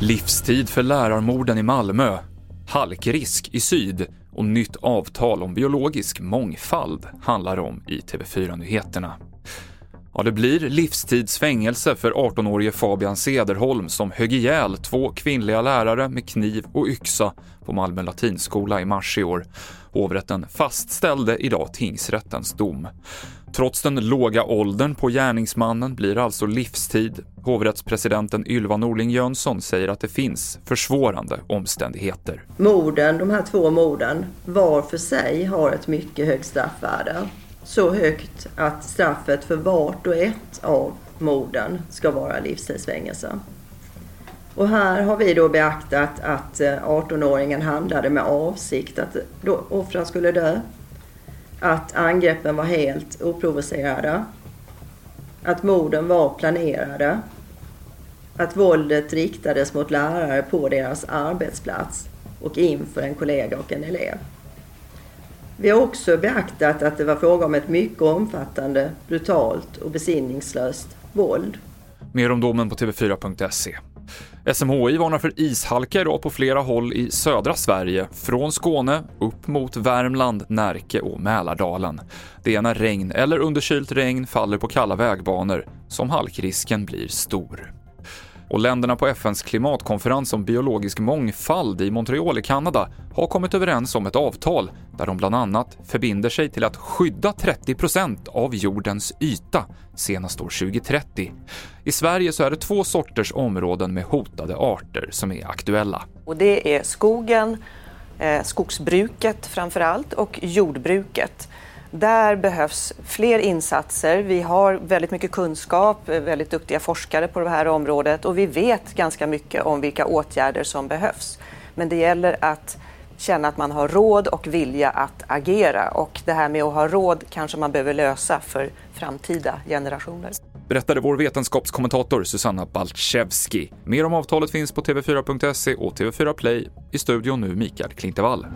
Livstid för lärarmorden i Malmö, halkrisk i syd och nytt avtal om biologisk mångfald handlar om i TV4-nyheterna. Ja, det blir livstidsfängelse för 18-årige Fabian Sederholm som högg ihjäl två kvinnliga lärare med kniv och yxa på Malmö latinskola i mars i år. Hovrätten fastställde idag tingsrättens dom. Trots den låga åldern på gärningsmannen blir det alltså livstid. Hovrättspresidenten Ylva Norling Jönsson säger att det finns försvårande omständigheter. Morden, de här två morden, var för sig har ett mycket högt straffvärde. Så högt att straffet för vart och ett av morden ska vara livstidsfängelse. Och här har vi då beaktat att eh, 18-åringen handlade med avsikt att offren skulle dö att angreppen var helt oprovocerade, att morden var planerade, att våldet riktades mot lärare på deras arbetsplats och inför en kollega och en elev. Vi har också beaktat att det var fråga om ett mycket omfattande, brutalt och besinningslöst våld. Mer om domen på tv4.se. SMHI varnar för ishalka idag på flera håll i södra Sverige, från Skåne upp mot Värmland, Närke och Mälardalen. Det är när regn eller underkylt regn faller på kalla vägbanor som halkrisken blir stor. Och länderna på FNs klimatkonferens om biologisk mångfald i Montreal i Kanada har kommit överens om ett avtal där de bland annat förbinder sig till att skydda 30% av jordens yta senast år 2030. I Sverige så är det två sorters områden med hotade arter som är aktuella. Och det är skogen, eh, skogsbruket framför allt och jordbruket. Där behövs fler insatser. Vi har väldigt mycket kunskap, eh, väldigt duktiga forskare på det här området och vi vet ganska mycket om vilka åtgärder som behövs. Men det gäller att känna att man har råd och vilja att agera och det här med att ha råd kanske man behöver lösa för framtida generationer. Berättade vår vetenskapskommentator Susanna Baltszewski. Mer om avtalet finns på tv4.se och TV4 Play. I studion nu Mikael Klintevall.